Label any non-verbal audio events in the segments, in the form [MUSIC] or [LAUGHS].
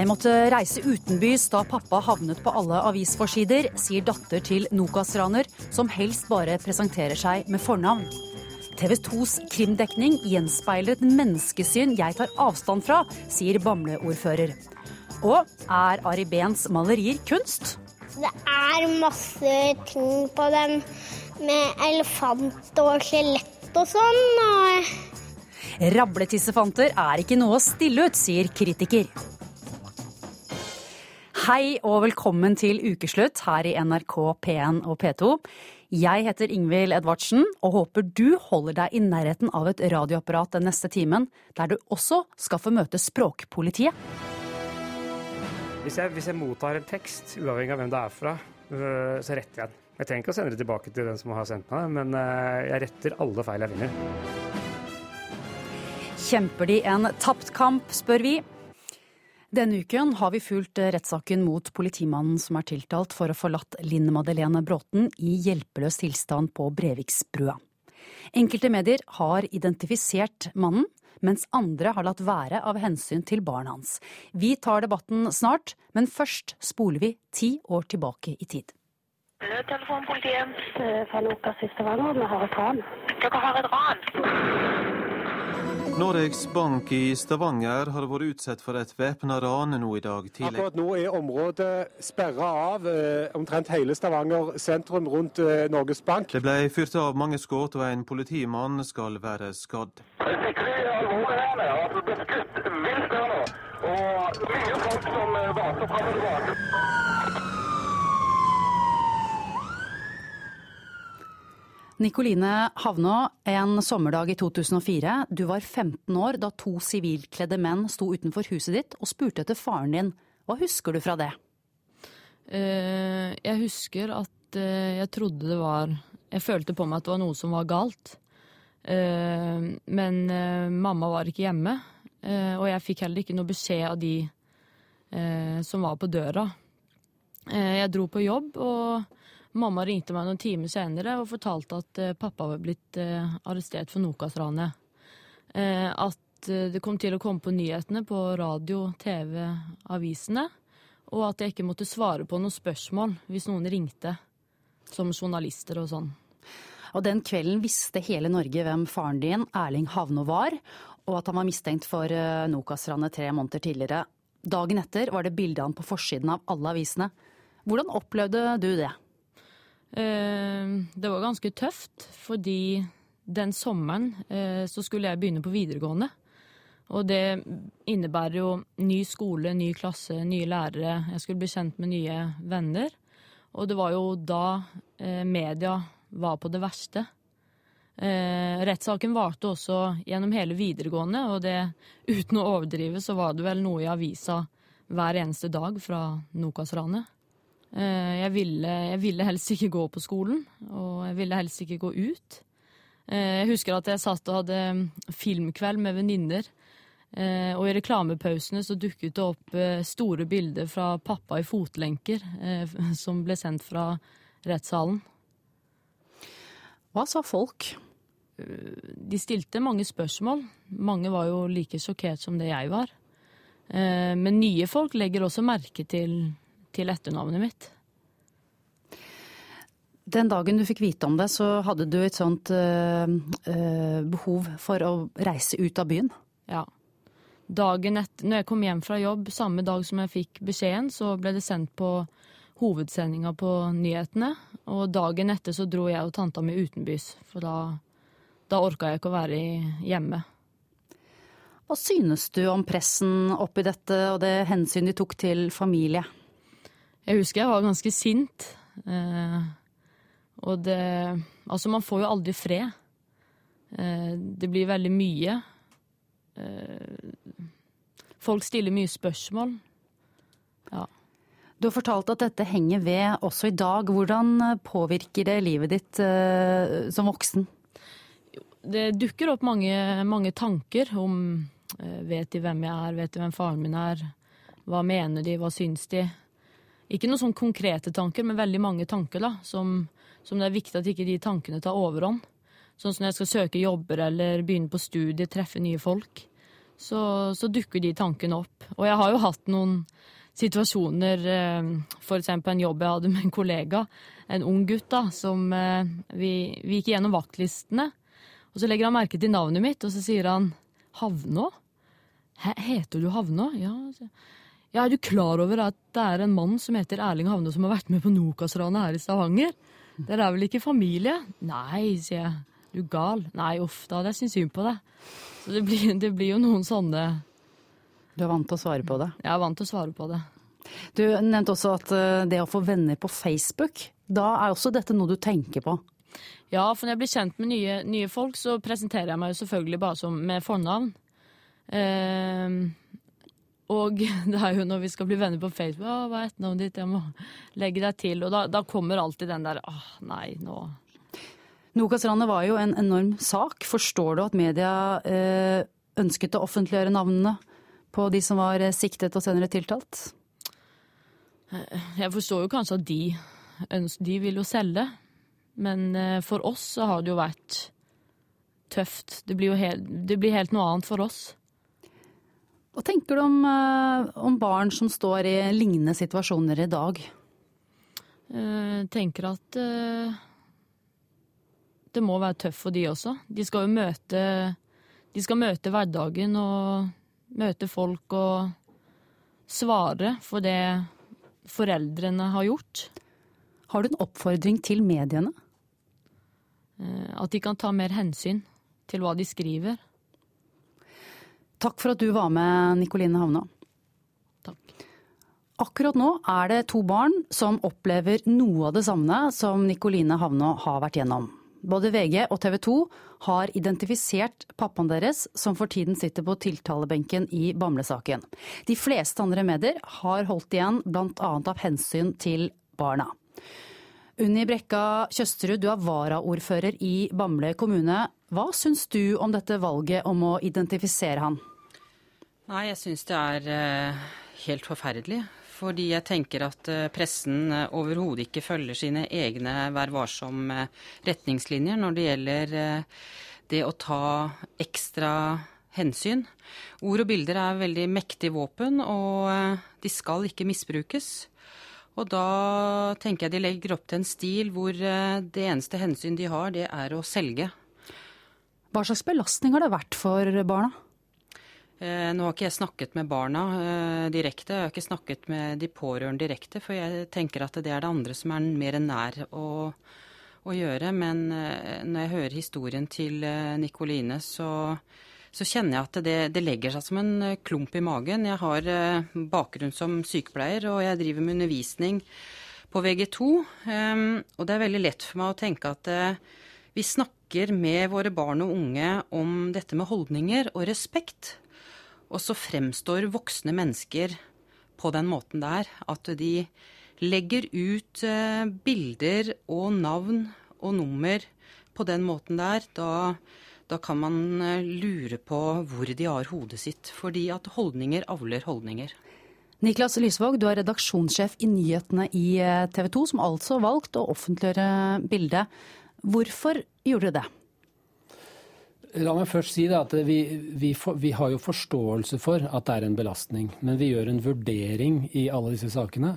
Jeg måtte reise utenbys da pappa havnet på alle avisforsider, sier datter til Nokas-raner, som helst bare presenterer seg med fornavn. TV 2s krimdekning gjenspeiler et menneskesyn jeg tar avstand fra, sier Bamble-ordfører. Og er Ari Behns malerier kunst? Det er masse ting på dem med elefant og skjelett og sånn. Og... Rabletissefanter er ikke noe å stille ut, sier kritiker. Hei og velkommen til ukeslutt her i NRK P1 og P2. Jeg heter Ingvild Edvardsen og håper du holder deg i nærheten av et radioapparat den neste timen, der du også skal få møte språkpolitiet. Hvis jeg, hvis jeg mottar en tekst, uavhengig av hvem det er fra, øh, så retter jeg den. Jeg trenger ikke å sende det tilbake til den som har sendt meg, men øh, jeg retter alle feil jeg finner. Kjemper de en tapt kamp, spør vi. Denne uken har vi fulgt rettssaken mot politimannen som er tiltalt for å ha forlatt Linn Madeleine Bråten i hjelpeløs tilstand på Breviksbrua. Enkelte medier har identifisert mannen, mens andre har latt være av hensyn til barnet hans. Vi tar debatten snart, men først spoler vi ti år tilbake i tid. Telefon politiet. Fra Nokas i Stavanger. Vi har et ran. Dere har et ran. Noregs Bank i Stavanger har vært utsatt for et væpna ran nå i dag tidlig. Akkurat nå er området sperra av, eh, omtrent hele Stavanger sentrum rundt eh, Norges Bank. Det ble fyrt av mange skudd, og en politimann skal være skadd. Og mye folk som eh, vaser fram og tilbake. Nikoline Havnå, en sommerdag i 2004. Du var 15 år da to sivilkledde menn sto utenfor huset ditt og spurte etter faren din. Hva husker du fra det? Eh, jeg husker at eh, jeg trodde det var Jeg følte på meg at det var noe som var galt. Eh, men mamma var ikke hjemme, og jeg fikk heller ikke noe beskjed av de som var på døra. jeg dro på jobb, og Mamma ringte meg noen timer senere og fortalte at eh, pappa var blitt eh, arrestert for Nokas-ranet. Eh, at det kom til å komme på nyhetene på radio, TV, avisene. Og at jeg ikke måtte svare på noen spørsmål hvis noen ringte. Som journalister og sånn. Og den kvelden visste hele Norge hvem faren din, Erling Havnå, var, og at han var mistenkt for Nokas-ranet tre måneder tidligere. Dagen etter var det bilde av han på forsiden av alle avisene. Hvordan opplevde du det? Eh, det var ganske tøft, fordi den sommeren eh, så skulle jeg begynne på videregående. Og det innebærer jo ny skole, ny klasse, nye lærere. Jeg skulle bli kjent med nye venner. Og det var jo da eh, media var på det verste. Eh, rettssaken varte også gjennom hele videregående, og det, uten å overdrive, så var det vel noe i avisa hver eneste dag fra Nokas-ranet. Eh, jeg ville, jeg ville, helst ikke gå på skolen, og jeg ville helst ikke gå ut. Eh, jeg husker at jeg satt og hadde filmkveld med venninner. Eh, og i reklamepausene så dukket det opp store bilder fra pappa i fotlenker, [LAUGHS] som ble sendt fra rettssalen. Hva sa folk? De stilte mange spørsmål. Mange var jo like sjokkert som det jeg var. Men nye folk legger også merke til til etternavnet mitt. Den dagen du fikk vite om det, så hadde du et sånt øh, øh, behov for å reise ut av byen? Ja. Dagen etter, når jeg kom hjem fra jobb, samme dag som jeg fikk beskjeden, så ble det sendt på hovedsendinga på nyhetene. Og dagen etter så dro jeg og tanta mi utenbys, for da, da orka jeg ikke å være hjemme. Hva synes du om pressen oppi dette og det hensynet de tok til familie? Jeg husker jeg var ganske sint. Eh, og det Altså, man får jo aldri fred. Eh, det blir veldig mye. Eh, folk stiller mye spørsmål. Ja. Du har fortalt at dette henger ved også i dag. Hvordan påvirker det livet ditt eh, som voksen? Det dukker opp mange, mange tanker om eh, Vet de hvem jeg er? Vet de hvem faren min er? Hva mener de? Hva syns de? Ikke noen sånn konkrete tanker, men veldig mange tanker da, som, som det er viktig at ikke de tankene tar overhånd. Sånn som når jeg skal søke jobber eller begynne på studiet, treffe nye folk. så, så dukker de tankene opp. Og jeg har jo hatt noen situasjoner, eh, f.eks. en jobb jeg hadde med en kollega, en ung gutt, da, som eh, vi, vi gikk gjennom vaktlistene. Og så legger han merke til navnet mitt, og så sier han Havnå? Heter du Havnå? Ja. Ja, er du klar over at det er en mann som heter Erling Havne, som har vært med på Nokas-ranet her i Stavanger? Dere er vel ikke familie? Nei, sier jeg. Du gal? Nei, uff, da hadde jeg syntes synd på deg. Så det blir, det blir, jo noen sånne Du er vant til å svare på det? Jeg er vant til å svare på det. Du nevnte også at eh, det å få venner på Facebook, da er også dette noe du tenker på? Ja, for når jeg blir kjent med nye, nye folk, så presenterer jeg meg jo selvfølgelig bare som med fornavn. Eh, og [LAUGHS] det er jo når vi skal bli venner på Facebook Å, hva er etternavnet ditt? Jeg må legge deg til. Og da, da kommer alltid den der åh, nei, nå Nokas-ranet var jo en enorm sak. Forstår du at media eh, ønsket å offentliggjøre navnene på de som var eh, siktet og senere tiltalt? Jeg forstår jo kanskje at de, de vil jo selge. Men eh, for oss så har det jo vært tøft. Det blir jo helt, det blir helt noe annet for oss. Hva tenker du om, eh, om, barn som står i lignende situasjoner i dag? Jeg tenker at uh, det må være tøft for de også. De skal jo møte De skal møte hverdagen og møte folk og svare for det foreldrene har gjort. Har du en oppfordring til mediene? At de kan ta mer hensyn til hva de skriver. Takk for at du var med, Nikoline Havna. Takk. Akkurat nå er det to barn som opplever noe av det samme som Nikoline Havna har vært gjennom. Både VG og TV 2 har identifisert pappaen deres, som for tiden sitter på tiltalebenken i Bamble-saken. De fleste andre medier har holdt igjen, bl.a. av hensyn til barna. Unni Brekka Tjøsterud, du er varaordfører i Bamble kommune. Hva syns du om dette valget om å identifisere han? Nei, jeg syns det er uh, helt forferdelig. Fordi jeg tenker at uh, pressen uh, overhodet ikke følger sine egne Vær varsom-retningslinjer når det gjelder det å ta ekstra hensyn. Ord og bilder er veldig mektig våpen, og de skal ikke misbrukes. Og da tenker jeg de legger opp til en stil hvor eh, det eneste hensyn de har, det er å selge. Hva slags belastning har det vært for barna? Eh, nå har ikke jeg snakket med barna eh, direkte, jeg har ikke snakket med de pårørende direkte, for jeg tenker at det er det andre som er mer nær å, å gjøre. Men eh, når jeg hører historien til Nikoline, så så kjenner jeg at det, det, legger seg som en klump i magen. Jeg har bakgrunn som sykepleier, og jeg driver med undervisning på VG2. Ehm, og det er veldig lett for meg å tenke at vi snakker med våre barn og unge om dette med holdninger og respekt. Og så fremstår voksne mennesker på den måten der at de legger ut bilder og navn og nummer på den måten der. Da da kan man eh, lure på hvor de har hodet sitt. Fordi at holdninger avler holdninger. Niklas Lysvåg, du er redaksjonssjef i nyhetene i eh, TV 2, som altså valgte å offentliggjøre bildet. Hvorfor gjorde du det? La meg først si at vi, vi, vi, har jo forståelse for at det er en belastning. Men vi gjør en vurdering i alle disse sakene.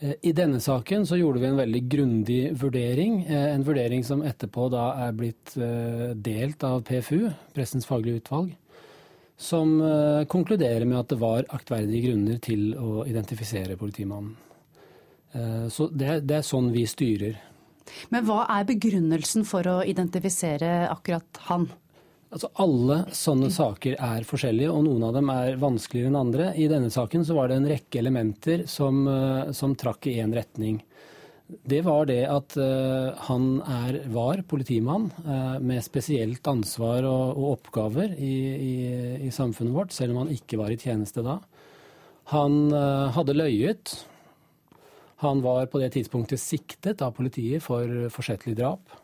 Eh, I denne saken så gjorde vi en veldig grundig vurdering. Eh, en vurdering som etterpå da er blitt eh, delt av PFU, Pressens faglige utvalg. Som konkluderer med at det var aktverdige grunner til å identifisere politimannen. Så det, det er sånn vi styrer. Men hva er begrunnelsen for å identifisere akkurat han? Altså Alle sånne saker er forskjellige, og noen av dem er vanskeligere enn andre. I denne saken så var det en rekke elementer som, eh, som trakk i én retning. Det var det at uh, han er, var politimann uh, med spesielt ansvar og, og oppgaver i, i, i, samfunnet vårt, selv om han ikke var i tjeneste da. Han uh, hadde løyet. Han var på det tidspunktet siktet av politiet for forsettlig drap.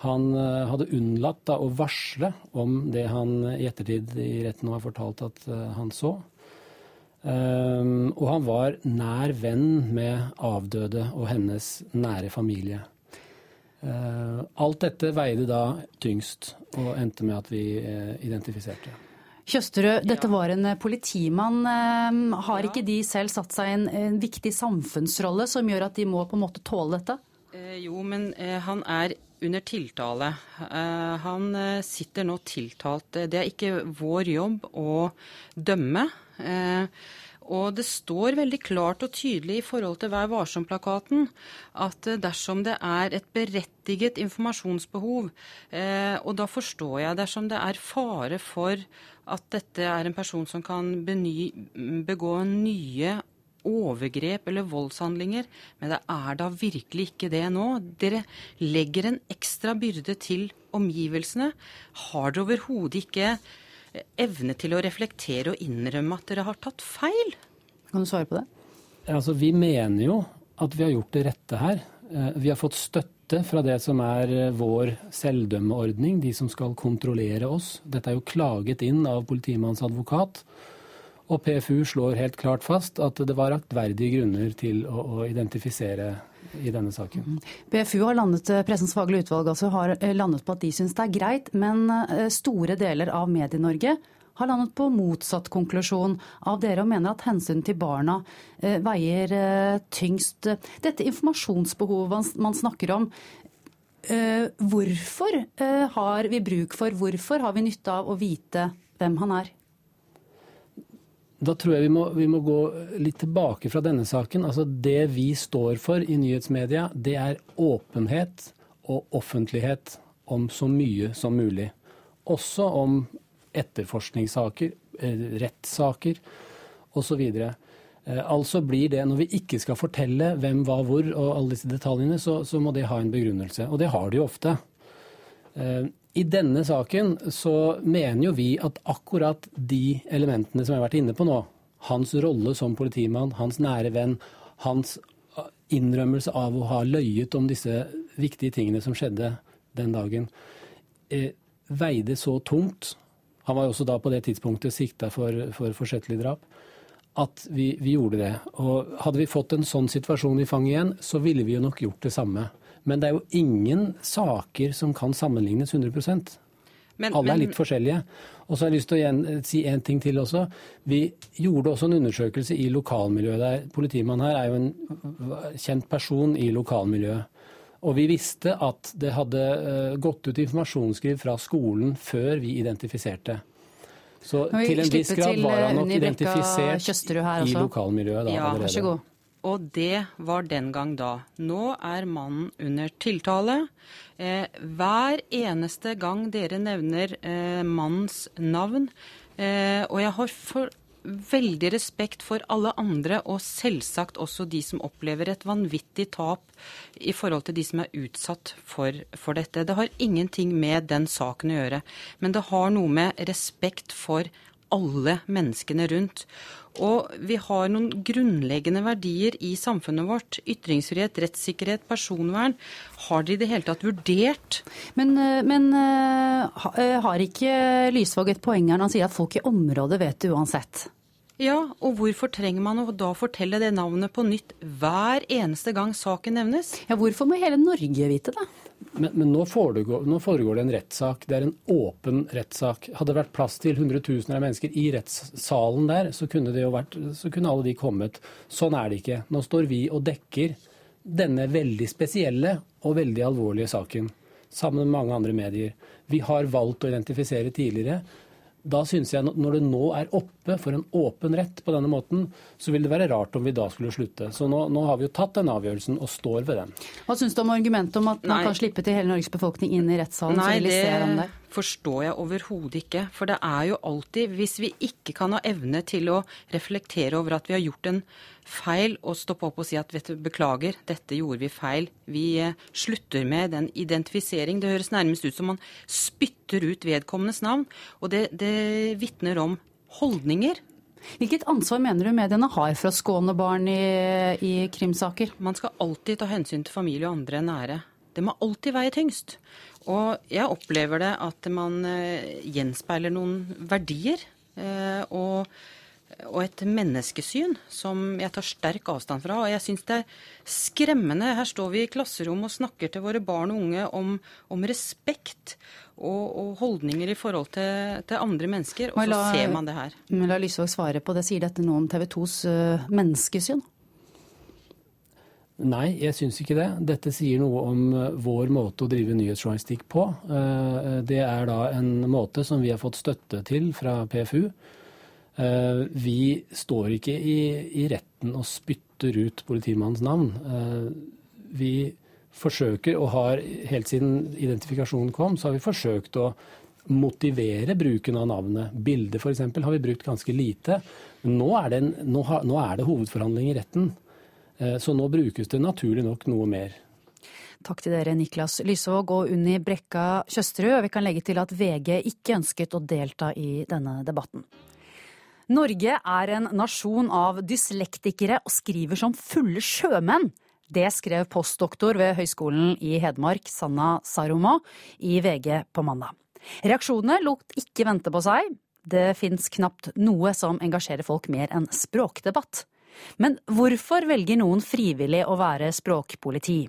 Han eh, hadde unnlatt da, å varsle om det han i ettertid i retten har fortalt at eh, han så. Um, og han var nær venn med avdøde og hennes nære familie. Uh, alt dette veide da tyngst, og endte med at vi uh, identifiserte. Kjøsterød, dette var en politimann. Har ikke de selv satt seg i en, en viktig samfunnsrolle som gjør at de må på en måte tåle dette? Eh, jo, men eh, han er under tiltale. Eh, han eh, sitter nå tiltalt. Det er ikke vår jobb å dømme. Eh, og det står veldig klart og tydelig i forhold til Vær varsom-plakaten at dersom det er et berettiget informasjonsbehov, og da forstår jeg dersom det er fare for at dette er en person som kan beny, begå nye overgrep eller voldshandlinger, men det er da virkelig ikke det nå. Dere legger en ekstra byrde til omgivelsene. Har dere overhodet ikke eh, evne til å reflektere og innrømme at dere har tatt feil? Kan du svare på det? Altså, vi mener jo at vi har gjort det rette her. Eh, vi har fått støtte fra det som er eh, vår selvdømmeordning, de som skal kontrollere oss. Dette er jo klaget inn av politimannens advokat. Og PFU slår helt klart fast at det var aktverdige grunner til å, å identifisere i denne saken. PFU har landet, eh, Pressens faglige utvalg altså, har eh, landet på at de syns det er greit, men eh, store deler av Medie-Norge har landet på motsatt konklusjon av dere og mener at hensynet til barna veier tyngst. Dette informasjonsbehovet man snakker om, hvorfor har vi bruk for, hvorfor har vi nytte av å vite hvem han er? Da tror jeg vi må, vi må, gå litt tilbake fra denne saken. Altså Det vi står for i nyhetsmedia, det er åpenhet og offentlighet om så mye som mulig. Også om etterforskningssaker, eh, rettssaker osv. Eh, altså blir det, Når vi ikke skal fortelle hvem, hva, hvor og alle disse detaljene, så, så må det ha en begrunnelse. Og det har de jo ofte. I denne saken så mener jo vi at akkurat de elementene som jeg har vært inne på nå, hans rolle som politimann, hans nære venn, hans uh, innrømmelse av å ha løyet om disse viktige tingene som skjedde den dagen, eh, veide så tungt Han var jo også da på det tidspunktet sikta for, for forsettlig drap. At vi, vi gjorde det. Og hadde vi fått en sånn situasjon i fanget igjen, så ville vi jo nok gjort det samme. Men det er jo ingen saker som kan sammenlignes 100 men, Alle er litt forskjellige. Og så har jeg lyst til å igjen, si en ting til også. Vi gjorde også en undersøkelse i lokalmiljøet der. Politimannen her er jo en kjent person i lokalmiljøet. Og vi visste at det hadde eh, gått ut informasjonsskriv fra skolen før vi identifiserte. Så til en viss grad var han nok identifisert i lokalmiljøet da ja, allerede. Vær så god. Og det var den gang da. Nå er mannen under tiltale. Eh, hver eneste gang dere nevner eh, mannens navn, eh, og jeg har for, veldig respekt for alle andre, og selvsagt også de som opplever et vanvittig tap i forhold til de som er utsatt for, for dette. Det har ingenting med den saken å gjøre, men det har noe med respekt for alle menneskene rundt. Og vi har noen grunnleggende verdier i samfunnet vårt. Ytringsfrihet, rettssikkerhet, personvern. Har de i det hele tatt vurdert? Men, eh, men eh, eh, har ikke Lysvåg et poeng her når han sier at folk i området vet det uansett? Ja, og hvorfor trenger man å da fortelle det navnet på nytt hver eneste gang saken nevnes? Ja, Hvorfor må hele Norge vite det? Men, men nå, foregår, nå, foregår, det en rettssak. Det er en åpen rettssak. Hadde det vært plass til hundretusener av mennesker i rettssalen der, så kunne, vært, så kunne, alle de kommet. Sånn er det ikke. Nå står vi og dekker denne veldig spesielle og veldig alvorlige saken. Sammen med mange andre medier. Vi har valgt å identifisere tidligere da synes jeg når det nå er oppe for en åpen rett på denne måten, så vil det være rart om vi da skulle slutte. Så nå, nå har vi jo tatt den avgjørelsen og står ved den. Hva syns du om argumentet om at Nei. man kan slippe til hele Norges befolkning inn i rettssalen? Nei, det forstår jeg overhodet ikke. For det er jo alltid, hvis vi ikke kan ha evne til å reflektere over at vi har gjort en feil og stoppe opp og si at vet du, beklager, dette gjorde vi feil. Vi eh, slutter med den identifisering. Det høres nærmest ut som man spytter ut vedkommendes navn. Og det, det vitner om holdninger. Hvilket ansvar mener du mediene har for å skåne barn i, i krimsaker? Man skal alltid ta hensyn til familie og andre nære. Det må alltid veie tyngst. Og jeg opplever det at man eh, gjenspeiler noen verdier. Eh, og og et menneskesyn som jeg tar sterk avstand fra. Og jeg syns det er skremmende. Her står vi i klasserom og snakker til våre barn og unge om, om respekt og, og, holdninger i forhold til, til andre mennesker, og så ser man det her. Men la Lysvåg svare på det. Sier dette noe om TV 2s uh, menneskesyn? Nei, jeg syns ikke det. Dette sier noe om eh, vår måte å drive nyhetsjournalistikk på. Eh, det er da en måte som vi har fått støtte til fra PFU. Eh, vi står ikke i, i retten og spytter ut politimannens navn. Vi forsøker, og har helt siden identifikasjonen kom, så har vi forsøkt å motivere bruken av navnet. Bildet f.eks. har vi brukt ganske lite. Nå er en, nå nå er det hovedforhandling i retten. Eh, så nå brukes det naturlig nok noe mer. Takk til dere, Niklas Lysvåg og Unni Brekka Tjøsterud. Vi kan legge til at VG ikke ønsket å delta i denne debatten. Norge er en nasjon av dyslektikere og skriver som fulle sjømenn. Det skrev postdoktor ved Høgskolen i Hedmark, Sanna Saromo, i VG på mandag. Reaksjonene lot ikke vente på seg. Det fins knapt noe som engasjerer folk mer enn språkdebatt. Men hvorfor velger noen frivillig å være språkpoliti?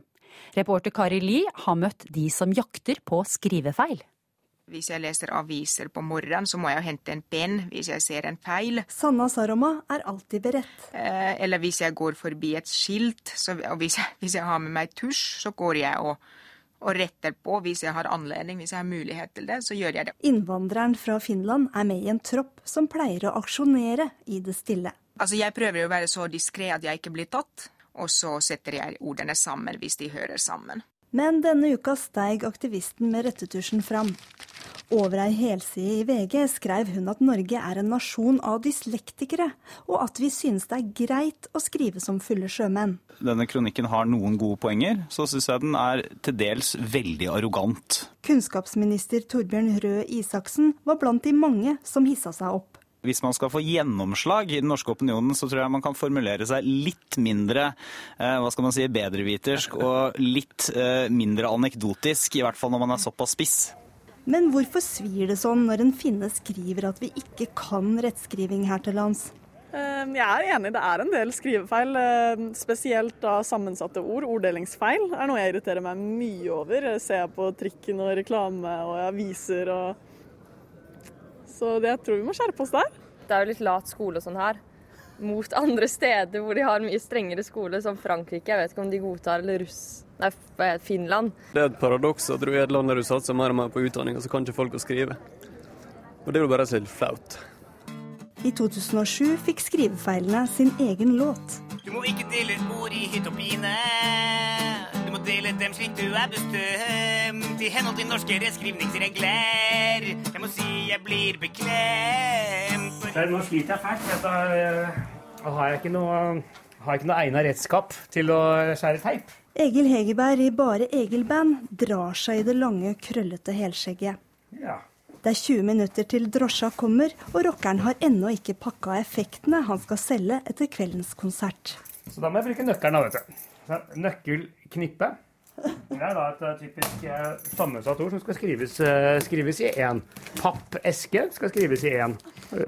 Reporter Kari Lie har møtt de som jakter på skrivefeil. Hvis jeg leser aviser på morgenen, så må jeg hente en penn hvis jeg ser en feil. Sanna Saroma er alltid beredt. Eh, eller hvis jeg går forbi et skilt, så, og hvis jeg, hvis jeg, har med meg tusj, så går jeg og, og retter på hvis jeg har anledning, hvis jeg har mulighet til det, så gjør jeg det. Innvandreren fra Finland er med i en tropp som pleier å aksjonere i det stille. Altså, jeg prøver å være så diskré at jeg ikke blir tatt, og så setter jeg ordene sammen hvis de hører sammen. Men denne uka steig aktivisten med rettetusjen fram. Over ei helside i VG skrev hun at Norge er en nasjon av dyslektikere, og at vi synes det er greit å skrive som fulle sjømenn. Denne kronikken har noen gode poenger, så syns jeg den er til dels veldig arrogant. Kunnskapsminister Torbjørn Røe Isaksen var blant de mange som hissa seg opp hvis man skal få gjennomslag i den norske opinionen, så tror jeg man kan formulere seg litt mindre eh, hva skal man si, bedrevitersk og litt eh, mindre anekdotisk, i hvert fall når man er såpass spiss. Men hvorfor svir det sånn når en finne skriver at vi ikke kan rettskriving her til lands? Eh, jeg er enig, det er en del skrivefeil, spesielt da sammensatte ord. Orddelingsfeil er noe jeg irriterer meg mye over. Jeg ser på trikken og reklame og aviser og så det, jeg tror vi må skjerpe oss der. Det er jo litt lat skole og sånn her. Mot andre steder hvor de har mye strengere skole, som Frankrike. Jeg vet ikke om de godtar eller russ... Nei, Finland. Det er et paradoks at du er et land der du satser mer og mer på utdanning, og så kan ikke folk å skrive. Og det er jo bare så flaut. I 2007 fikk skrivefeilene sin egen låt. Du må ikke dele ord i hytt og pine. Dele dem slik du er bestemt, i henhold til norske reskrivningsregler. Jeg må si jeg blir beklemt. Nå sliter jeg fælt. Da eh, har jeg ikke noe, har ikke noe egna redskap til å skjære teip. Egil Hegerberg i Bare Egil-band drar seg i det lange, krøllete helskjegget. Ja. Det er 20 minutter til drosja kommer, og rockeren har ennå ikke pakka effektene han skal selge etter kveldens konsert. Så da må jeg bruke nøkkelen, da, vet du. Nøkkelknippe. Det er da et eh, typisk eh, sammensatt ord som skal skrives, eh, skrives i én. Pappeske skal skrives i én.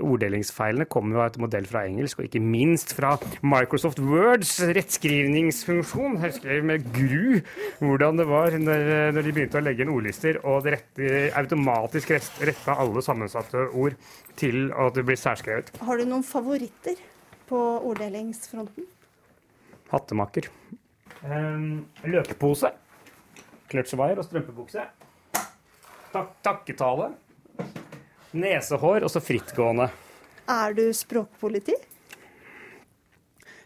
Orddelingsfeilene kommer jo av et modell fra engelsk, og ikke minst fra Microsoft Words rettskrivningsfunksjon. Jeg skrev med gru hvordan det var når, når de begynte å legge inn ordlister, og det rette, automatisk retta alle sammensatte ord til at det blir særskrevet. Har du noen favoritter på orddelingsfronten? Hattemaker. Um, løkepose. Kløtsjevaier og strømpebukse. Tak takketale. Nesehår og så frittgående. Er du språkpoliti?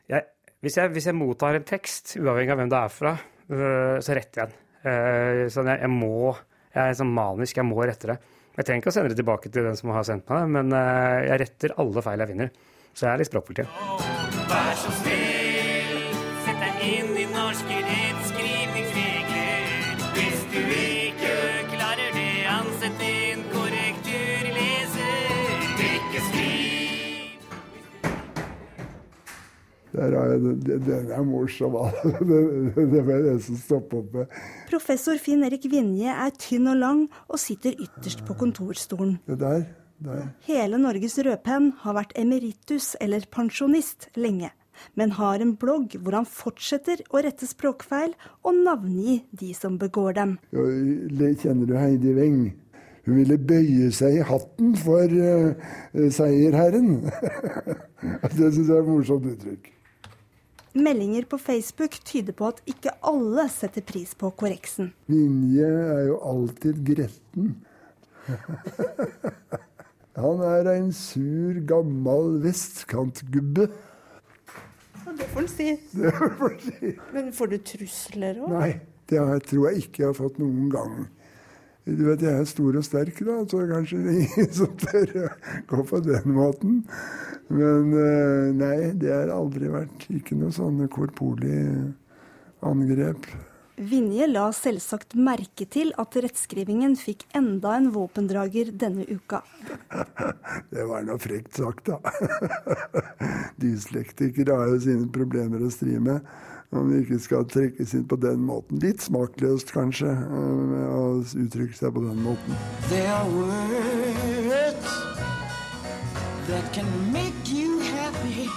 Jeg, hvis, jeg, hvis, jeg, mottar en tekst, uavhengig av hvem det er fra, øh, så retter jeg den. Uh, sånn jeg, jeg, må Jeg er sånn manisk, jeg må rette det. Jeg trenger ikke å sende det tilbake til den som har sendt meg det, men uh, jeg retter alle feil jeg finner. Så jeg er litt språkpoliti. Vær så snill Den er morsom, [LAUGHS] det var det som stoppet opp med. Professor Finn Erik Vinje er tynn og lang og sitter ytterst på kontorstolen. Det der Der. Hele Norges rødpenn har vært emeritus eller pensjonist lenge, men har en blogg hvor han fortsetter å rette språkfeil og navngi de som begår dem. Kjenner du Heidi Weng? Hun ville bøye seg i hatten for uh, seierherren. [LAUGHS] det syns jeg er et morsomt uttrykk. Meldinger på Facebook tyder på at ikke alle setter pris på korreksen. Vinje er jo alltid gretten. [LAUGHS] Han er en sur, gammel vestkantgubbe. Det får en si. [LAUGHS] Det får en si. Men får du trusler òg? Nei, det tror jeg ikke jeg har fått noen gang. Du vet, Jeg er stor og sterk, da, så kanskje det er [LAUGHS] ingen som tør å gå på den måten. Men eh, nei, det har aldri vært ikke noe sånne korporlige angrep. Vinje la selvsagt merke til at rettskrivingen fikk enda en våpendrager denne uka. [LAUGHS] Det var noe frekt sagt, da. [LAUGHS] Dyslektikere har jo sine problemer å stri med. Om de ikke skal trekkes inn på den måten. Litt smakløst, kanskje, med å uttrykke seg på den måten. There are words that can make you happy.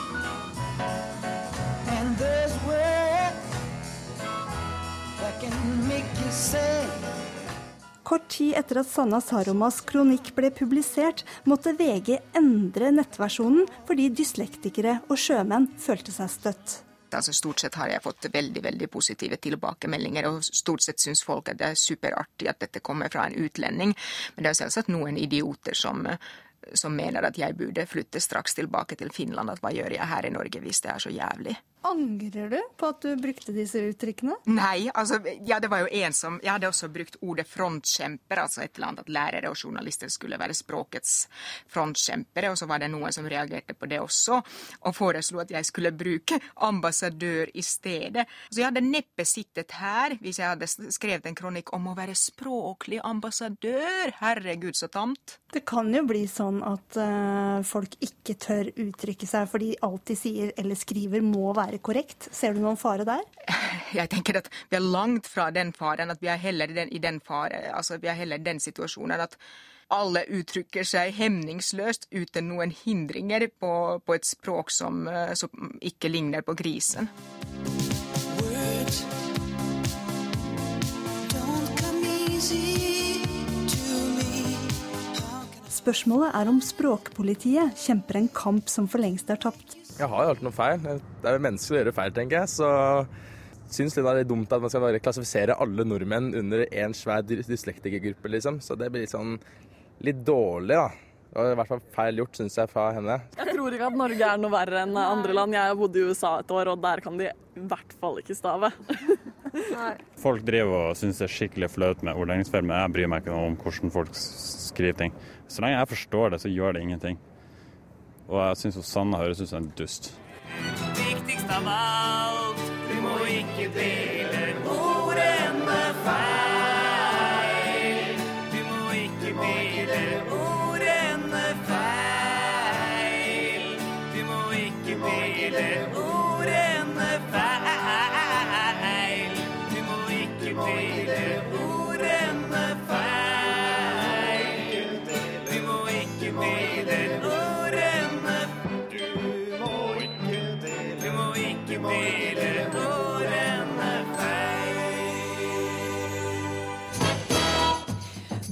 And there's words that can make you sad. Kort tid etter at Sanna Saromas kronikk ble publisert, måtte VG endre nettversjonen fordi dyslektikere og sjømenn følte seg støtt. Altså Stort sett har jeg fått veldig veldig positive tilbakemeldinger, og stort sett syns folk at det er superartig at dette kommer fra en utlending. Men det er selvsagt noen idioter som, som mener at jeg burde flytte straks tilbake til Finland. At hva gjør jeg her i Norge hvis det er så jævlig? Angrer du på at du brukte disse uttrykkene? Nei, altså, ja, det var jo en som Jeg hadde også brukt ordet frontkjemper, altså et eller annet at lærere og journalister skulle være språkets frontkjempere, og så var det noen som reagerte på det også, og foreslo at jeg skulle bruke ambassadør i stedet. Så jeg hadde neppe sittet her hvis jeg hadde skrevet en kronikk om å være språklig ambassadør. Herregud, så tamt. Det kan jo bli sånn at uh, folk ikke tør uttrykke seg fordi alt de sier eller skriver må være korrekt. Ser du noen fare der? [LAUGHS] Jeg tenker at vi er langt fra den faren, at vi er heller i den, i den fare, altså vi er heller i den situasjonen at alle uttrykker seg hemningsløst uten noen hindringer på, på et språk som, eh, som ikke ligner på grisen. Words Spørsmålet er om språkpolitiet kjemper en kamp som for lengst er tapt. Jeg har jo alltid noe feil. Det er jo menneskelig å gjøre feil, tenker jeg. Så syns det er litt dumt at man skal bare klassifisere alle nordmenn under én svær dys- dyslektikergruppe, liksom. Så det blir litt sånn litt dårlig, da. Det var i hvert fall feil gjort, syns jeg, fra henne. Jeg tror ikke at Norge er noe verre enn andre land. Jeg bodde i USA et år, og der kan de i hvert fall ikke stave. Folk driver og syns det er skikkelig flaut med ordleggingsfeil, men jeg bryr meg ikke om hvordan folk skriver ting. Så lenge jeg forstår det, så gjør det ingenting. Og jeg syns Sanna høres ut som en dust. Viktigst av alt, du må ikke dele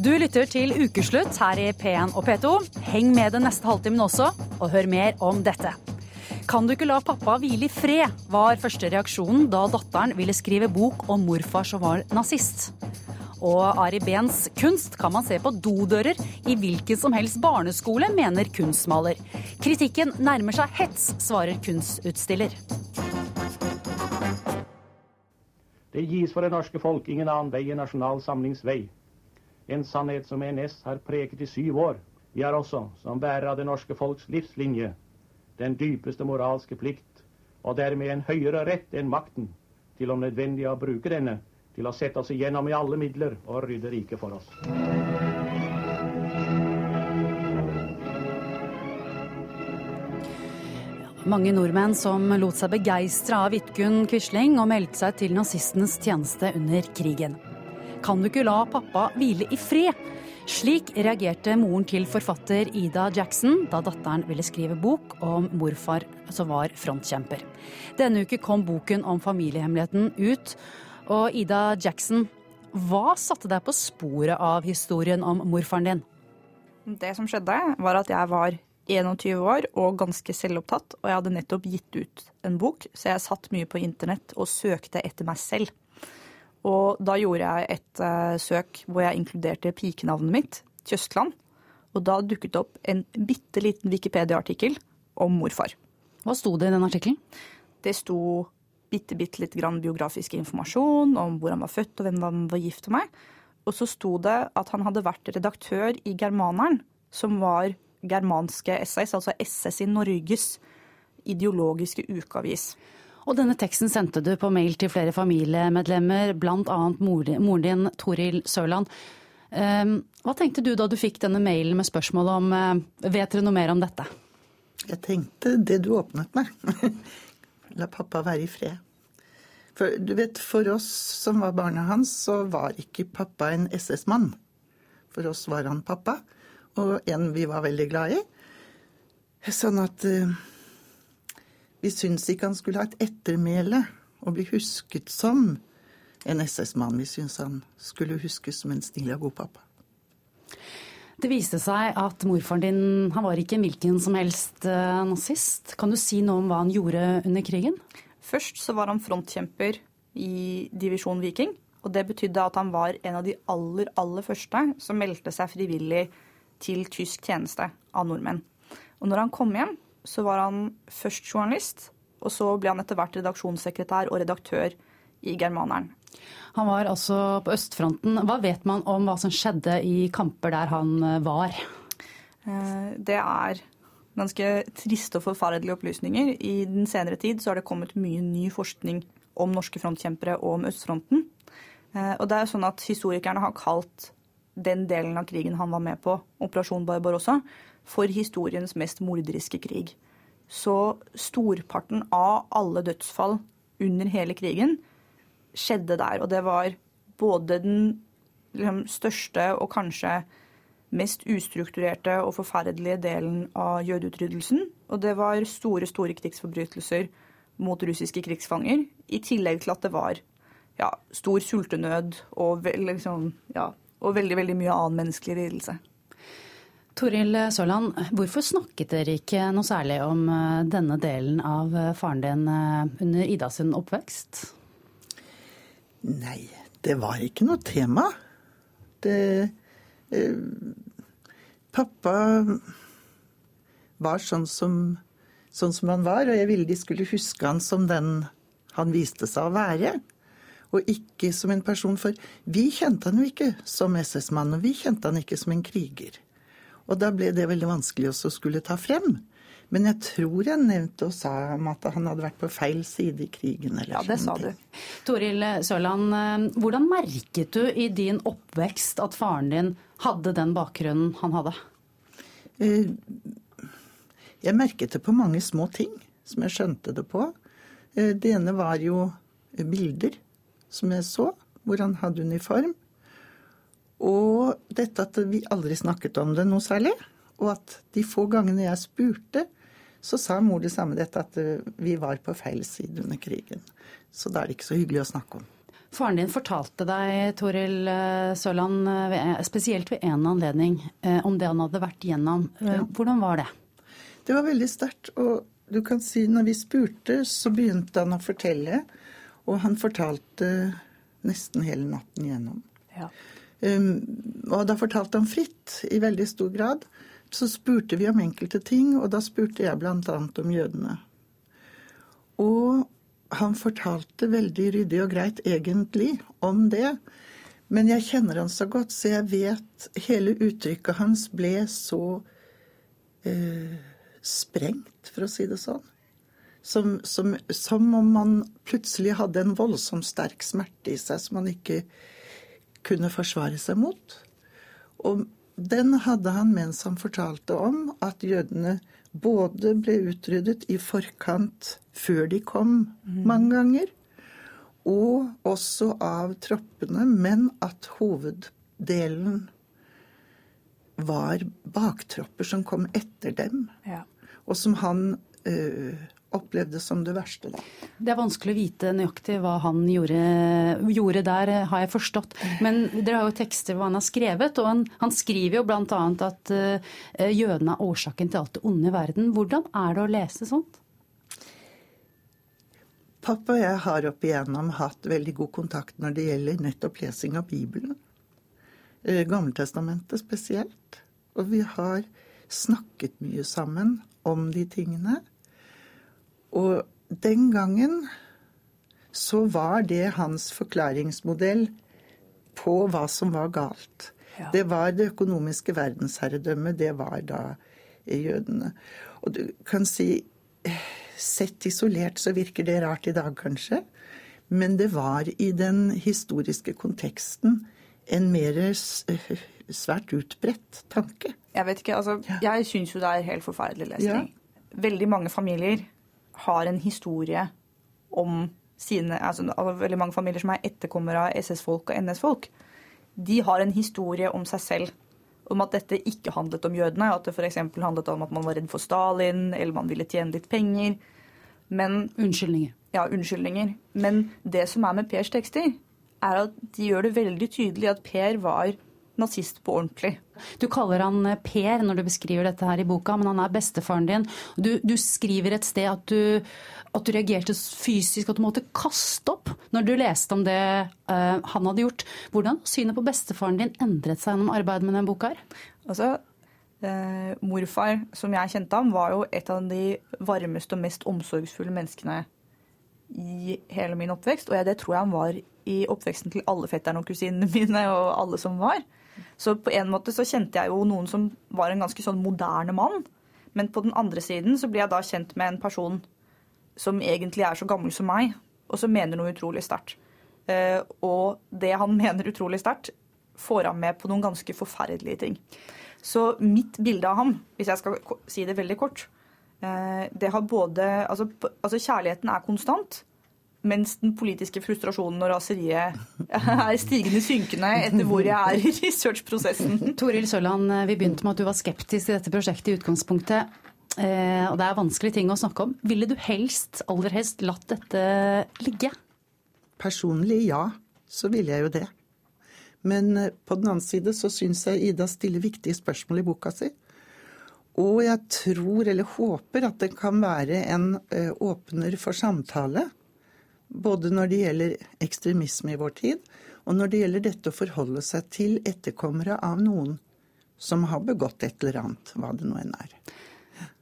Du lytter til Ukeslutt her i P1 og P2. Heng med den neste halvtimen også, og hør mer om dette. Kan du ikke la pappa hvile i fred, var første reaksjonen da datteren ville skrive bok om morfar som var nazist. Og Ari Behns kunst kan man se på dodører i hvilken som helst barneskole, mener kunstmaler. Kritikken nærmer seg hets, svarer kunstutstiller. Det gis for det norske folk ingen annen vei enn Nasjonal Samlings vei. En sannhet som NS har preket i syv år. Vi har også, som bærer av det norske folks livslinje, den dypeste moralske plikt, og dermed en høyere rett enn makten, til om nødvendig å bruke denne til å sette oss igjennom i alle midler og rydde riket for oss. Mange nordmenn som lot seg begeistre av Vidkun Quisling og meldte seg til nazistenes tjeneste under krigen. Kan du ikke la pappa hvile i fred? Slik reagerte moren til forfatter Ida Jackson da datteren ville skrive bok om morfar som var frontkjemper. Denne uke kom boken om familiehemmeligheten ut. Og Ida Jackson, hva satte deg på sporet av historien om morfaren din? Det som skjedde, var at jeg var 21 år og ganske selvopptatt, og jeg hadde nettopp gitt ut en bok, så jeg satt mye på internett og søkte etter meg selv. Og da gjorde jeg et uh, søk hvor jeg inkluderte pikenavnet mitt, Tjøstland. Og da dukket det opp en bitte liten Wikipedia-artikkel om morfar. Hva sto det i den artikkelen? Det sto bitte, bitte litt grann biografisk informasjon om hvor han var født og hvem han var gift med. Og så sto det at han hadde vært redaktør i Germaneren, som var germanske essays, altså SS i Norges ideologiske ukeavis. Og denne teksten sendte du på mail til flere familiemedlemmer, bl.a. moren din, Toril Sørland. Ehm, hva tenkte du da du fikk denne mailen med spørsmål om eh, Vet dere noe mer om dette? Jeg tenkte det du åpnet med. [LAUGHS] La pappa være i fred. For du vet, for oss som var barna hans, så var ikke pappa en SS-mann. For oss var han pappa, og en vi var veldig glad i. Sånn at uh, vi syntes ikke han skulle ha et ettermæle og bli husket som en SS-mann. Vi syntes han skulle huskes som en snill og god pappa. Det viste seg at morfaren din han var ikke en hvilken som helst uh, nazist. Kan du si noe om hva han gjorde under krigen? Først så var han frontkjemper i divisjon Viking. Og det betydde at han var en av de aller, aller første som meldte seg frivillig til tysk tjeneste av nordmenn. Og når han kom hjem, så var han først journalist, og så ble han etter hvert redaksjonssekretær og redaktør i Germaneren. Han var altså på østfronten. Hva vet man om hva som skjedde i kamper der han eh, var? Eh, det er ganske triste og forferdelige opplysninger. I den senere tid så har det kommet mye ny forskning om norske frontkjempere og om østfronten. Eh, og det er sånn at Historikerne har kalt den delen av krigen han var med på, Operasjon Barbarossa, for historiens mest morderiske krig. Så storparten av alle dødsfall under hele krigen skjedde der. Og det var både den liksom, største og kanskje mest ustrukturerte og forferdelige delen av jødeutryddelsen. Og det var store, store krigsforbrytelser mot russiske krigsfanger. I tillegg til at det var ja, stor sultenød og, liksom, ja, og veldig, veldig mye annen menneskelig lidelse. Toril Sørland, hvorfor snakket dere ikke noe særlig om eh, denne delen av eh, faren din eh, under Ida sin oppvekst? Nei, det var ikke noe tema. Det eh, Pappa var sånn som, sånn som han var, og jeg ville de skulle huske han som den han viste seg å være. Og ikke som en person, for vi kjente han jo ikke som SS-mann, og vi kjente han ikke som en kriger. Og da ble det veldig vanskelig også å skulle ta frem. Men jeg tror jeg nevnte og sa om at han hadde vært på feil side i krigen. ja, det sa du. Toril Sørland, eh, hvordan merket du i din oppvekst at faren din hadde den bakgrunnen han hadde? Eh, jeg merket det på mange små ting som jeg skjønte det på. Eh, det ene var jo bilder som jeg så, hvor han hadde uniform. Og dette at vi aldri snakket om det noe særlig. Og at de få gangene jeg spurte, så sa mor det samme, dette at eh, vi var på feil side under krigen. Så da er det ikke så hyggelig å snakke om. Faren din fortalte deg, Toril eh, Sørland, eh, spesielt ved en anledning, om det han hadde vært gjennom. Hvordan var det? Det var veldig sterkt. Og du kan si når vi spurte, så begynte han å fortelle. Og han fortalte nesten hele natten gjennom. Ja. Um, og da fortalte han fritt, i veldig stor grad så spurte vi om enkelte ting, og da spurte jeg bl.a. om jødene. Og han fortalte veldig ryddig og greit egentlig om det. Men jeg kjenner han så godt, så jeg vet hele uttrykket hans ble så eh, sprengt, for å si det sånn. Som, som, som, om man plutselig hadde en voldsomt sterk smerte i seg som man ikke kunne forsvare seg mot. Og den hadde han mens han fortalte om at jødene både ble utryddet i forkant, før de kom, mm. mange ganger, og også av troppene, men at hoveddelen var baktropper som kom etter dem, Ja. og som han eh, opplevde som det verste. Da. Det er vanskelig å vite nøyaktig hva han gjorde, gjorde der, har jeg forstått. Men dere har jo tekster hva han har skrevet, og han, han skriver jo bl.a. at uh, jødene er årsaken til alt det onde i verden. Hvordan er det å lese sånt? Pappa og jeg har opp igjennom hatt veldig god kontakt når det gjelder nettopp lesing av Bibelen. Eh, Gammeltestamentet spesielt. Og vi har snakket mye sammen om de tingene. Og den gangen så var det hans forklaringsmodell på hva som var galt. Ja. Det var det økonomiske verdensherredømmet, det var da jødene. Og du kan si Sett isolert så virker det rart i dag, kanskje. Men det var i den historiske konteksten en mer svært utbredt tanke. Jeg vet ikke, altså, jeg syns jo det er helt forferdelig lesning. Veldig mange familier har en historie om sine altså, Veldig mange familier som er etterkommere av SS-folk og NS-folk, de har en historie om seg selv. Om at dette ikke handlet om jødene. At det f.eks. handlet om at man var redd for Stalin, eller man ville tjene litt penger. Men, unnskyldninger. Ja, unnskyldninger. Men det som er med Pers tekster, er at de gjør det veldig tydelig at Per var nazist på ordentlig. Du kaller han eh, Per når du beskriver dette her i boka, men han er bestefaren din. Du, du skriver et sted at du, at du reagerte fysisk, at du måtte kaste opp når du leste om det uh, han hadde gjort. Hvordan synet på bestefaren din endret seg gjennom arbeidet med denne boka? her? Altså, eh, morfar, som jeg kjente ham, var jo et av de varmeste og mest omsorgsfulle menneskene i hele min oppvekst. Og jeg, det tror jeg han var i oppveksten til alle fetterne og kusinene [LAUGHS] mine og alle som var. Så på en måte så kjente jeg jo noen som var en ganske sånn moderne mann. Men på den andre siden så blir jeg da kjent med en person som egentlig er så gammel som meg, og som mener noe utrolig sterkt. Eh, og det han [LAUGHS] mener utrolig sterkt, får han med på noen ganske forferdelige ting. Så mitt bilde av ham, hvis jeg skal si det veldig kort, eh, det har både altså, altså kjærligheten er konstant, mens den politiske frustrasjonen og raseriet er stigende synkende etter hvor jeg er i researchprosessen. Toril Sørland, eh, vi begynte med at du var skeptisk til dette prosjektet i utgangspunktet. eh, Og det er vanskelige ting å snakke om. Ville du helst, aller helst, latt dette ligge? Personlig ja, så ville jeg jo det. Men eh, på den annen side så syns jeg Ida stiller viktige spørsmål i boka si. Og jeg tror, eller håper, at det kan være en åpner for samtale. Både når det gjelder ekstremisme i vår tid, og når det gjelder dette å forholde seg til etterkommere av noen som har begått et eller annet, hva det nå enn er.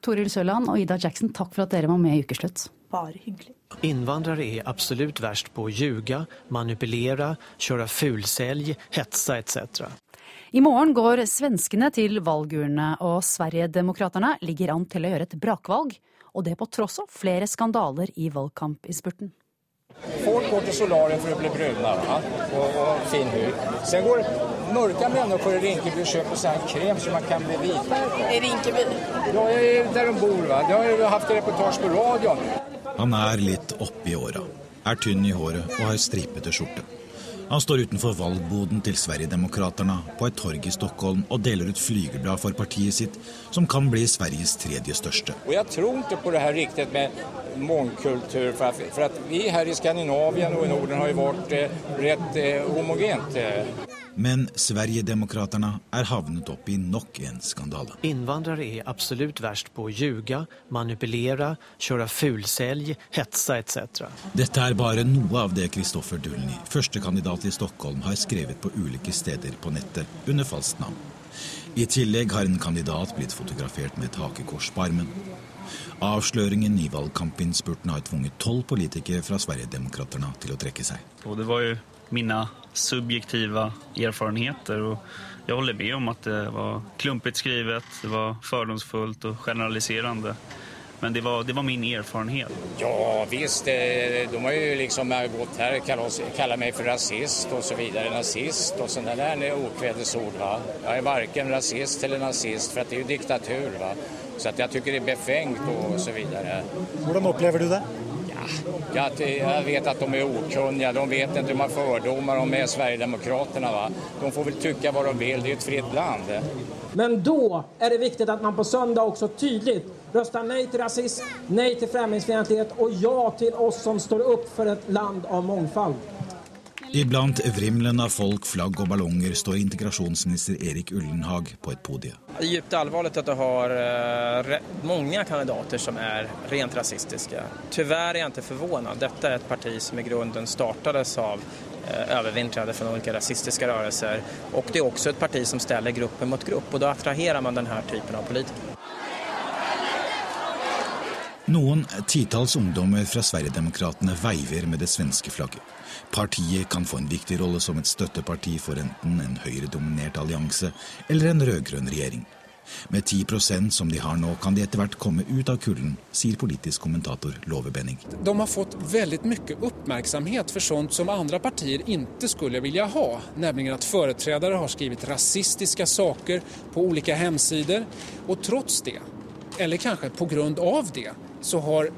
Toril Sørland og Ida Jackson, takk for at dere var med i Ukeslutt. Bare hyggelig. Innvandrere er absolutt verst på å ljuge, manipulere, kjøre fulselg, hetsa etc. I morgen går svenskene til valgurnene, og Sverigedemokraterna ligger an til å gjøre et brakvalg. Og det på tross av flere skandaler i valgkampinnspurten. Folk går til solarium for å bli brune va? og, och fin hud. Så går mørke mennesker i Rinkeby og kjøper sånn krem så man kan bli hvit. I Rinkeby? Ja, der de bor. Va? Det har jag haft reportage på radioen. Han er litt oppi åra, er tynn i håret og har stripete skjorte. Han står utenfor valgboden til Sverigedemokraterna på et torg i Stockholm og deler ut flygeblad for partiet sitt, som kan bli Sveriges tredje største. Og Jeg tror ikke på det her riktigt med mångkultur For, at, for at vi her i Skandinavia og i Norden har jo vært eh, rett eh, homogent. Eh. Men Sverigedemokraterna er havnet opp i nok en skandale. Innvandrere er absolutt verst på å ljuga, manipulere, kjøre fulselg, hetsa etc. Dette er bare noe av det Kristoffer Dulny, førstekandidat i Stockholm, har skrevet på ulike steder på nettet under falskt navn. I tillegg har en kandidat blitt fotografert med et hakekors på armen. Avsløringen i valgkampinnspurten har tvunget tolv politikere fra Sverigedemokraterna til å trekke seg. Og det var ju mina subjektive erfaringer. och jag håller med om at det var klumpete skrevet, det var fördomsfullt och generaliserande. Men det var, det var min erfarenhet. Ja visst, de har jo liksom gått her og kalt meg for rasist osv. nazist og sånne der okvedesord. Va? Jag är varken rasist eller nazist for det er jo diktatur. Va? Så att jag tycker det er befengt och så vidare. Hvordan opplever du det? Ja, Ja, jag vet att de är okunniga, de vet inte, de har fördomar, de är Sverigedemokraterna. Va? De får väl tycka vad de vill, det är ett fritt land. Men då är det viktigt att man på söndag också tydligt röstar nej till rasism, nej till främlingsfientlighet och ja till oss som står upp för ett land av mångfald. Iblant vrimelen av folk, flagg og ballonger står integrasjonsminister Erik Ullenhag på et podie. Det er djupt alvorlig at du har mange kandidater som er rent rasistiske. Tyvärr er jeg ikke förvånad. Dette er et parti som i grunnen startades av eh, övervintrade från olika rasistiska rörelser. Och det är också ett parti som ställer grupper mot grupp och då attraherar man den här typen av politiker. Noen titalls ungdommer fra Sverigedemokraterna veiver med det svenske flagget. Partiet kan få en viktig rolle som et støtteparti for enten en høyredominert allianse eller en rød-grønn regjering. Med 10% som de har nå, kan de etter hvert komme ut av kulden, sier politisk kommentator Love Benning. De har fått veldig mye oppmerksomhet for sånt som andre partier ikke skulle ville ha. nemlig at foretredere har skrevet rasistiske saker på ulike hjemmesider, og trots det, eller kanskje av det, så har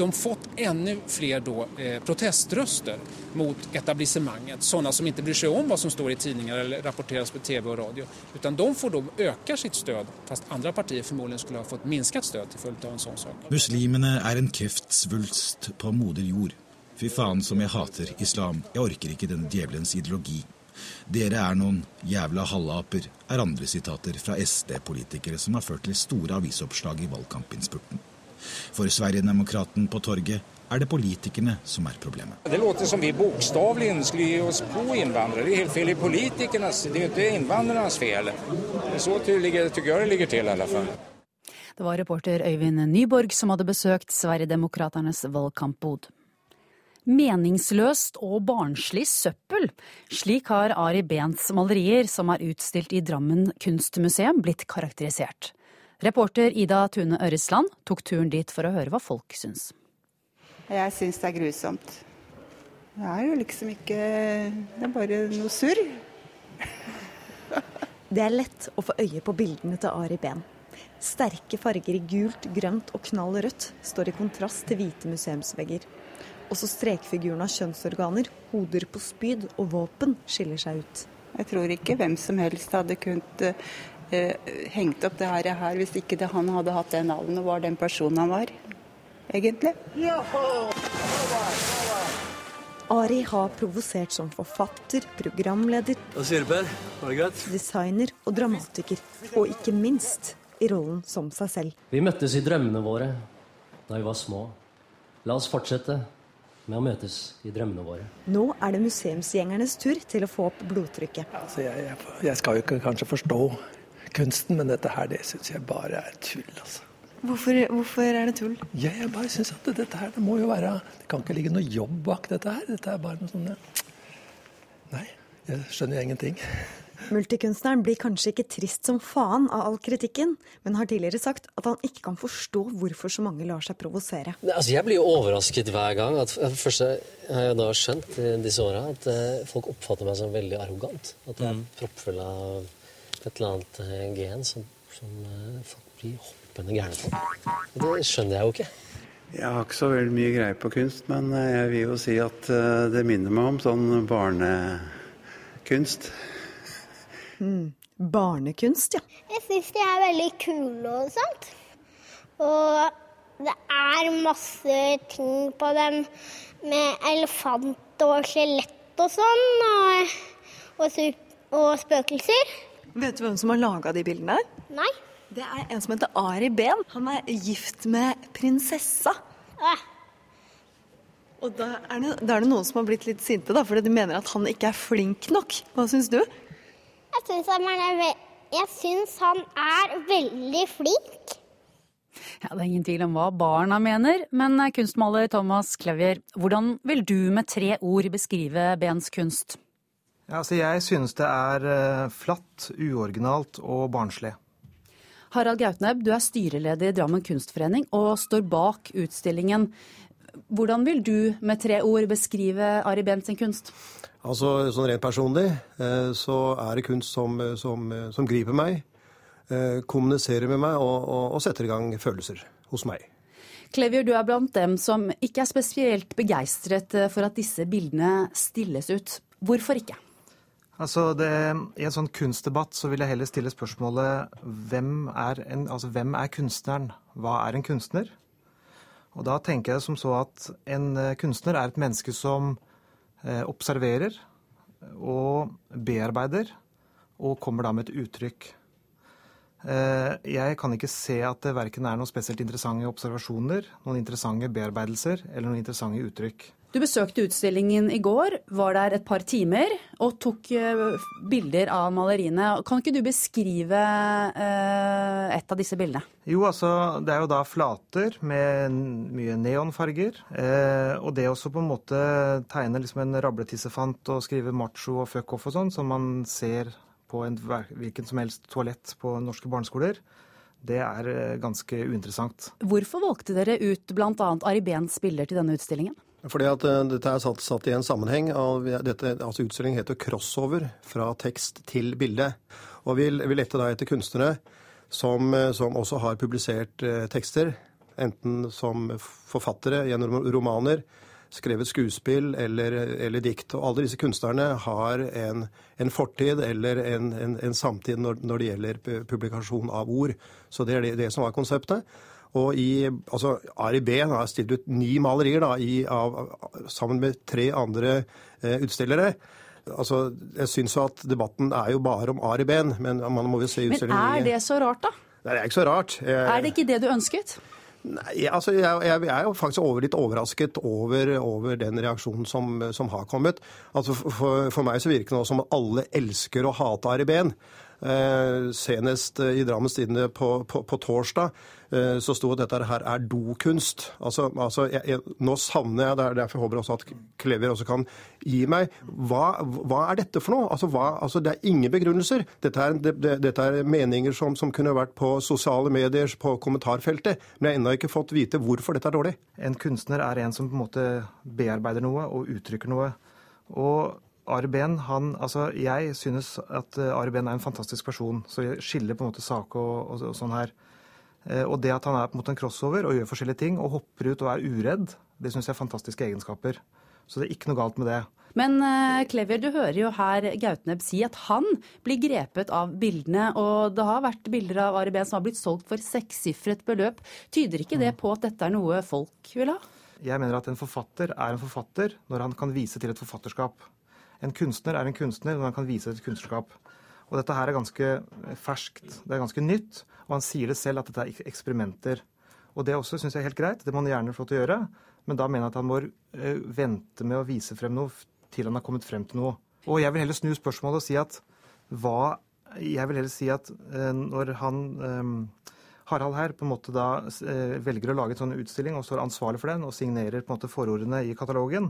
de fått ännu fler då, eh, proteströster mot etablissemanget. Sådana som inte bryr sig om vad som står i tidningar eller rapporteras på tv och radio. Utan de får då öka sitt stöd, fast andra partier förmodligen skulle ha fått minskat stöd till följd av en sån sak. Muslimene er en kreftsvulst på moder jord. Fy faen som jeg hater islam. Jeg orker ikke den djevelens ideologi. Dere er noen jævla halvaper, er andre sitater fra SD-politikere som har ført til store avisoppslag i valgkampinnspurten. For Sverigedemokraten på torget er det politikerne som er problemet. Det låter som vi bokstavelig skulle gi oss på innvandrere. Det er helt feil Det är politikernas, det är ikke innvandrernes fel. Så ligger- jeg det ligger til, i alle fall. Det var reporter Øyvind Nyborg som hadde besøkt Sverigedemokraternes valgkampbod. Meningsløst og barnslig søppel. Slik har Ari Behns malerier, som er utstilt i Drammen kunstmuseum, blitt karakterisert. Reporter Ida Tune Ørresland tok turen dit for å høre hva folk syns. Jeg syns det er grusomt. Det er jo liksom ikke Det er bare noe surr. [LAUGHS] Det er lett å få øye på bildene til Ari Behn. Sterke farger i gult, grønt og knall rødt står i kontrast til hvite museumsvegger. Også strekfiguren av kjønnsorganer, hoder på spyd og våpen skiller seg ut. Jeg tror ikke hvem som helst hadde kunnet eh, hengt opp det her, her hvis ikke det, han hadde hatt det navnet og var den personen han var. Egentlig. Ari har provosert som forfatter, programleder, designer og dramatiker. Og ikke minst i rollen som seg selv. Vi møttes i drømmene våre da vi var små. La oss fortsette med å møtes i drømmene våre. Nå er det museumsgjengernes tur til å få opp blodtrykket. Altså, jeg, jeg, jeg skal jo ikke kanskje forstå kunsten, men dette her, det syns jeg bare er tull, altså. Hvorfor, hvorfor er det tull? Ja, jeg bare syns at dette her, det må jo være Det kan ikke ligge noe jobb bak dette her. Dette er bare noe sånn. Nei, jeg skjønner jo ingenting. Multikunstneren blir kanskje ikke trist som faen av all kritikken, men har tidligere sagt at han ikke kan forstå hvorfor så mange lar seg provosere. Altså, jeg blir jo overrasket hver gang. At, første har jeg da skjønt i disse åra at eh, folk oppfatter meg som veldig arrogant. At jeg er proppfull av et eller annet eh, gen som, som eh, folk blir hoppende gærne på. Det skjønner jeg jo ikke. Jeg har ikke så veldig mye greie på kunst, men eh, jeg vil jo si at det minner meg om sånn barnekunst. Mm. Barnekunst, ja. Jeg syns de er veldig kule og sånt. Og det er masse ting på dem med elefant og skjelett og sånn. Og, og, og spøkelser. Vet du hvem som har laga de bildene? Nei. Det er en som heter Ari Behn. Han er gift med prinsessa. Og da er, det, da er det noen som har blitt litt sinte, da, fordi de mener at han ikke er flink nok. Hva syns du? Jeg syns han, han er veldig flink. Ja, Det er ingen tvil om hva barna mener, men eh, kunstmaler Thomas Clavier, hvordan vil du med tre ord beskrive Behns kunst? Ja, altså jeg synes det er eh, flatt, uoriginalt og barnslig. Harald Gautneb, du er styreleder i Drammen kunstforening og står bak utstillingen. Hvordan vil du med tre ord beskrive Ari Behn sin kunst? Altså, sånn rent personlig eh, så er det kunst som, som, som griper meg, eh, kommuniserer med meg og, og, og setter i gang følelser hos meg. Klevier, du er blant dem som ikke er spesielt begeistret for at disse bildene stilles ut. Hvorfor ikke? Altså det, I en sånn kunstdebatt så vil jeg heller stille spørsmålet hvem er, en, altså hvem er kunstneren? Hva er en kunstner? Og da tenker jeg som så at en eh, kunstner er et menneske som eh, observerer og bearbeider, og kommer da med et uttrykk. Eh, jeg kan ikke se at det verken er noen spesielt interessante observasjoner, noen interessante bearbeidelser eller noen interessante uttrykk. Du besøkte utstillingen i går, var der et par timer og tok eh, bilder av maleriene. Kan ikke du beskrive eh, et av disse bildene? Jo, altså det er jo da flater med mye neonfarger. og det også på en måte tegne liksom en rabletissefant og skrive macho og fuck off og sånn, som man ser på en hvilken som helst toalett på norske barneskoler, det er eh, ganske uinteressant. Hvorfor valgte dere ut bl.a. Ari Behns bilder til denne utstillingen? Fordi at uh, Dette er satt, satt, i en sammenheng. av dette, altså Utstillingen heter 'Crossover fra tekst til bilde'. Og Vi, vi lette da etter kunstnere som, eh, som også har publisert uh, tekster. Enten som forfattere gjennom romaner, skrevet skuespill eller, eller, dikt. Og alle disse kunstnerne har en, en fortid eller en, en, en samtid når, når, det gjelder publikasjon av ord. Så det er det, det som var konseptet. Og i, altså, Ari Behn har stilt ut ni malerier da, i, av, sammen med tre andre eh, utstillere. Altså, jeg syns at debatten er jo bare om Ari Behn, men man må jo se utstillingen Men er det så rart, da? Det er ikke så rart. Jeg, er det ikke det du ønsket? Nei, altså jeg, jeg, er jo faktisk over, litt overrasket over, over den reaksjonen som, som, har kommet. Altså for, for, meg så virker det nå som at alle elsker å hate Ari Behn. Eh, senest i Drammens Tidende på, på, på, torsdag eh, så sto at dette her er dokunst. Altså, altså jeg, jeg, nå savner jeg, det er derfor jeg håper også at Klever også kan gi meg Hva, hva er dette for noe? Altså, hva, altså, det er ingen begrunnelser. Dette er, det, det, dette er meninger som, som, kunne vært på sosiale medier, på kommentarfeltet. Men jeg har ennå ikke fått vite hvorfor dette er dårlig. En kunstner er en som på en måte bearbeider noe og uttrykker noe. Og Ari Behn, han, altså Jeg synes at eh, Ari Behn er en fantastisk person. Så jeg skiller på en måte sak og, og, og, sånn her. Eh, og det at han er på en måte en crossover og gjør forskjellige ting og hopper ut og er uredd, det syns jeg er fantastiske egenskaper. Så det er ikke noe galt med det. Men uh, Klever, du hører jo her Gautneb si at han blir grepet av bildene. Og det har vært bilder av Ari Behn som har blitt solgt for sekssifret beløp. Tyder ikke det på at dette er noe folk vil ha? Jeg mener at en forfatter er en forfatter når han kan vise til et forfatterskap. En kunstner er en kunstner når han kan vise et kunstnerskap. Og dette her er ganske ferskt, det er ganske nytt, og han sier det selv at dette er eksperimenter. Og det også syns jeg er helt greit, det må han gjerne få til å gjøre, men da mener jeg at han må uh, vente med å vise frem noe til han har kommet frem til noe. Og jeg vil heller snu spørsmålet og si at hva Jeg vil heller si at uh, når han Harald her på en måte da velger å lage en sånn utstilling og står ansvarlig for den og signerer på en måte forordene i katalogen,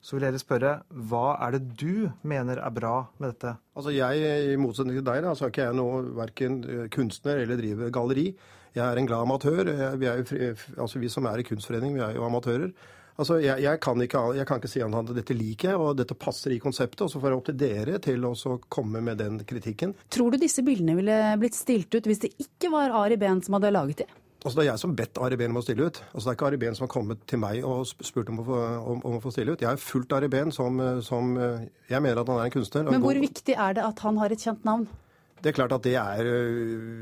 så vil jeg heller spørre hva er det du mener er bra med dette? Altså jeg, I motsetning til deg, da, så er ikke jeg noe verken eh, kunstner eller driver galleri. Jeg er en glad amatør. Vi, er jo, altså vi som er i kunstforening, vi er jo amatører. Altså, jeg, jeg, kan ikke, jeg, kan ikke, si at dette liker jeg, og dette passer i konseptet. Og så får jeg opp til dere til å komme med den kritikken. Tror du disse bildene ville blitt stilt ut hvis det ikke var Ari Behn som hadde laget dem? Altså Det er jeg som bedt Ari Behn om å stille ut. Altså Det er ikke Ari Behn som har kommet til meg og spurt om å få, om, om å få stille ut. Jeg har fulgt Ari Behn som, som, Jeg mener at han er en kunstner. Men hvor viktig er det at han har et kjent navn? Det er klart at det er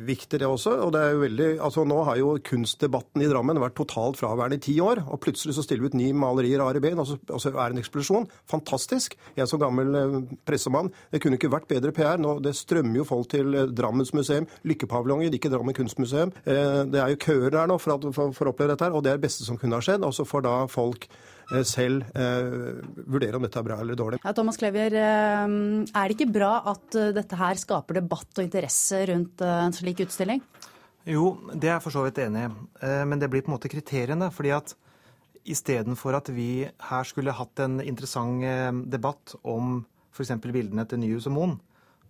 viktig, det også. og det er jo veldig, altså Nå har jo kunstdebatten i Drammen vært totalt fraværende i ti år. og Plutselig så stiller vi ut ni malerier av Ari Behn, og så altså er det en eksplosjon. Fantastisk. Jeg som gammel pressemann, det kunne ikke vært bedre PR. Nå, det strømmer jo folk til Drammens museum, Lykkepaviljongen, ikke Drammen kunstmuseum. Det er jo køer der nå for, å oppleve dette, her, og det er det beste som kunne ha skjedd. Og så får da folk Eh, selv eh, vurdere om dette er bra eller dårlig. Ja, Thomas Klevier, eh, er det ikke bra at dette her skaper debatt og interesse rundt en slik utstilling? Jo, det er jeg for så vidt enig i. Men det blir på en måte kriteriene. fordi at istedenfor at vi her skulle hatt en interessant debatt om f.eks. bildene til Nyhus og Moen,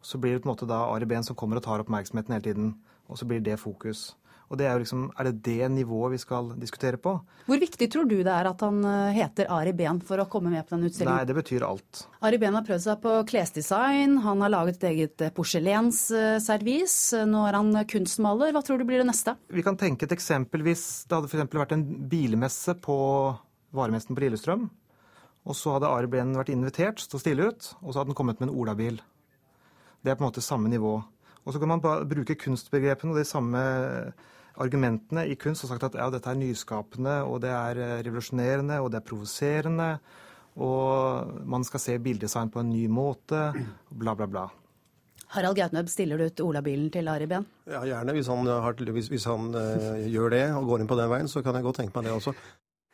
så blir det på en måte da Ari Behn som kommer og tar oppmerksomheten hele tiden. Og så blir det fokus. Og det er jo liksom, er det det nivået vi skal diskutere på? Hvor viktig tror du det er at han eh, heter Ari Behn for å komme med på den utstillingen? Nei, det betyr alt. Ari Behn har prøvd seg på klesdesign, han har laget et eget eh, porselensservis. Nå er han kunstmaler. Hva tror du blir det neste? Vi kan tenke et eksempel hvis det hadde for vært en bilmesse på varemessen på Lillestrøm. Og så hadde Ari Behn vært invitert til å stille ut, og så hadde han kommet med en olabil. Det er på en måte samme nivå. Og så kan man bruke kunstbegrepene og de samme argumentene i kunst og sagt at ja, dette er nyskapende, og det er eh, revolusjonerende, og det er provoserende. Og man skal se bildesign på en ny måte, bla, bla, bla. Harald Gautnøb, stiller du ut olabilen til Ari Behn? Ja, gjerne. Hvis han, har, hvis, hvis han uh, gjør det og går inn på den veien, så kan jeg godt tenke meg det også.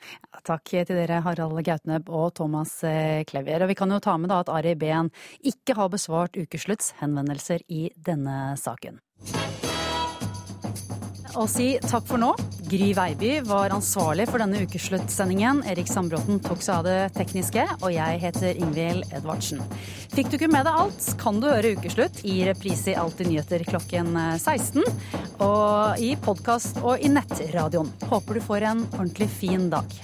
Ja, takk til dere, Harald Gautnøb og Thomas Klevjer. Klevier. Og vi kan jo ta med da at Ari Behn ikke har besvart Ukeslutts henvendelser i denne saken og si takk for nå. Gry Veiby var ansvarlig for denne ukesluttsendingen. Erik Sandbråten tok seg av det tekniske, og jeg heter Ingvild Edvardsen. Fikk du ikke med deg alt, kan du høre Ukeslutt i reprise i Alltid nyheter klokken 16. Og i podkast og i nettradioen. Håper du får en ordentlig fin dag.